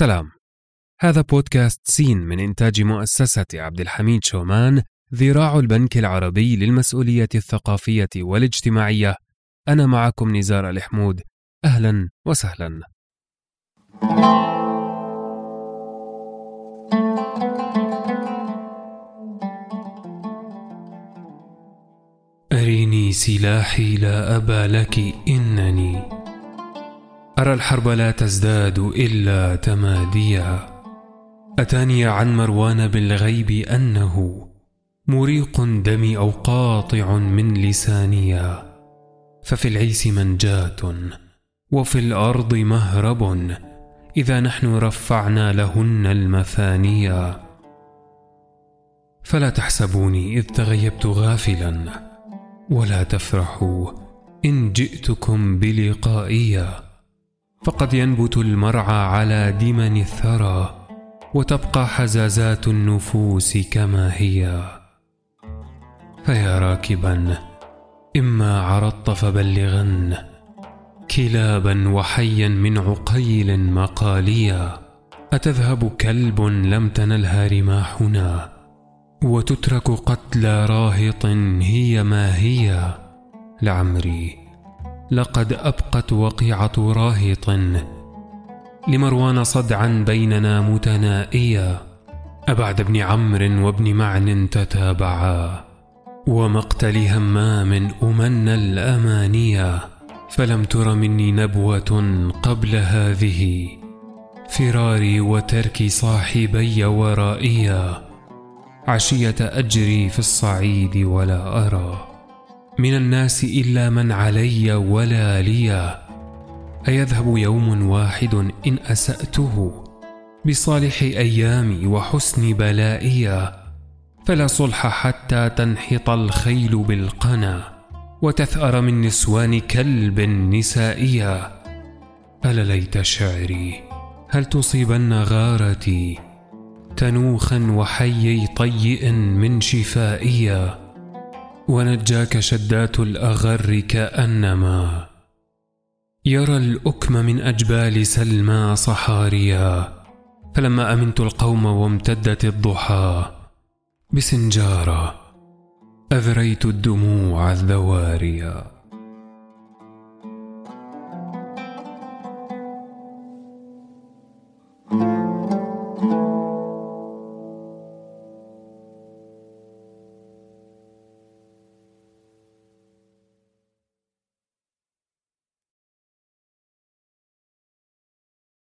سلام هذا بودكاست سين من إنتاج مؤسسة عبد الحميد شومان ذراع البنك العربي للمسؤولية الثقافية والاجتماعية. أنا معكم نزار الحمود. أهلا وسهلا. أريني سلاحي لا أبا لك إنني أرى الحرب لا تزداد إلا تماديا أتاني عن مروان بالغيب أنه مريق دمي أو قاطع من لسانيا. ففي العيس منجاة وفي الأرض مهرب إذا نحن رفعنا لهن المثانيا. فلا تحسبوني إذ تغيبت غافلا ولا تفرحوا إن جئتكم بلقائيا. فقد ينبت المرعى على دمن الثرى وتبقى حزازات النفوس كما هي. فيا راكبا إما عرضت فبلغن كلابا وحيا من عقيل مقاليا. أتذهب كلب لم تنلها رماحنا وتترك قتلى راهط هي ما هي. لعمري لقد أبقت وقيعة راهط. لمروان صدعا بيننا متنائيا. أبعد ابن عمرو وابن معن تتابعا. ومقتل همام أمن الأمانيا. فلم تر مني نبوة قبل هذه. فراري وترك صاحبي ورائيا. عشية أجري في الصعيد ولا أرى. من الناس إلا من علي ولا لي. أيذهب يوم واحد إن أسأته بصالح أيامي وحسن بلائي. فلا صلح حتى تنحط الخيل بالقنا وتثأر من نسوان كلب نسائيا ألا ليت شعري هل تصيبن غارتي تنوخا وحيي طيئ من شفائيا ونجاك شدات الأغر كأنما. يرى الأكم من أجبال سلمى صحاريا. فلما أمنت القوم وامتدت الضحى بسنجارة أذريت الدموع الذواريا.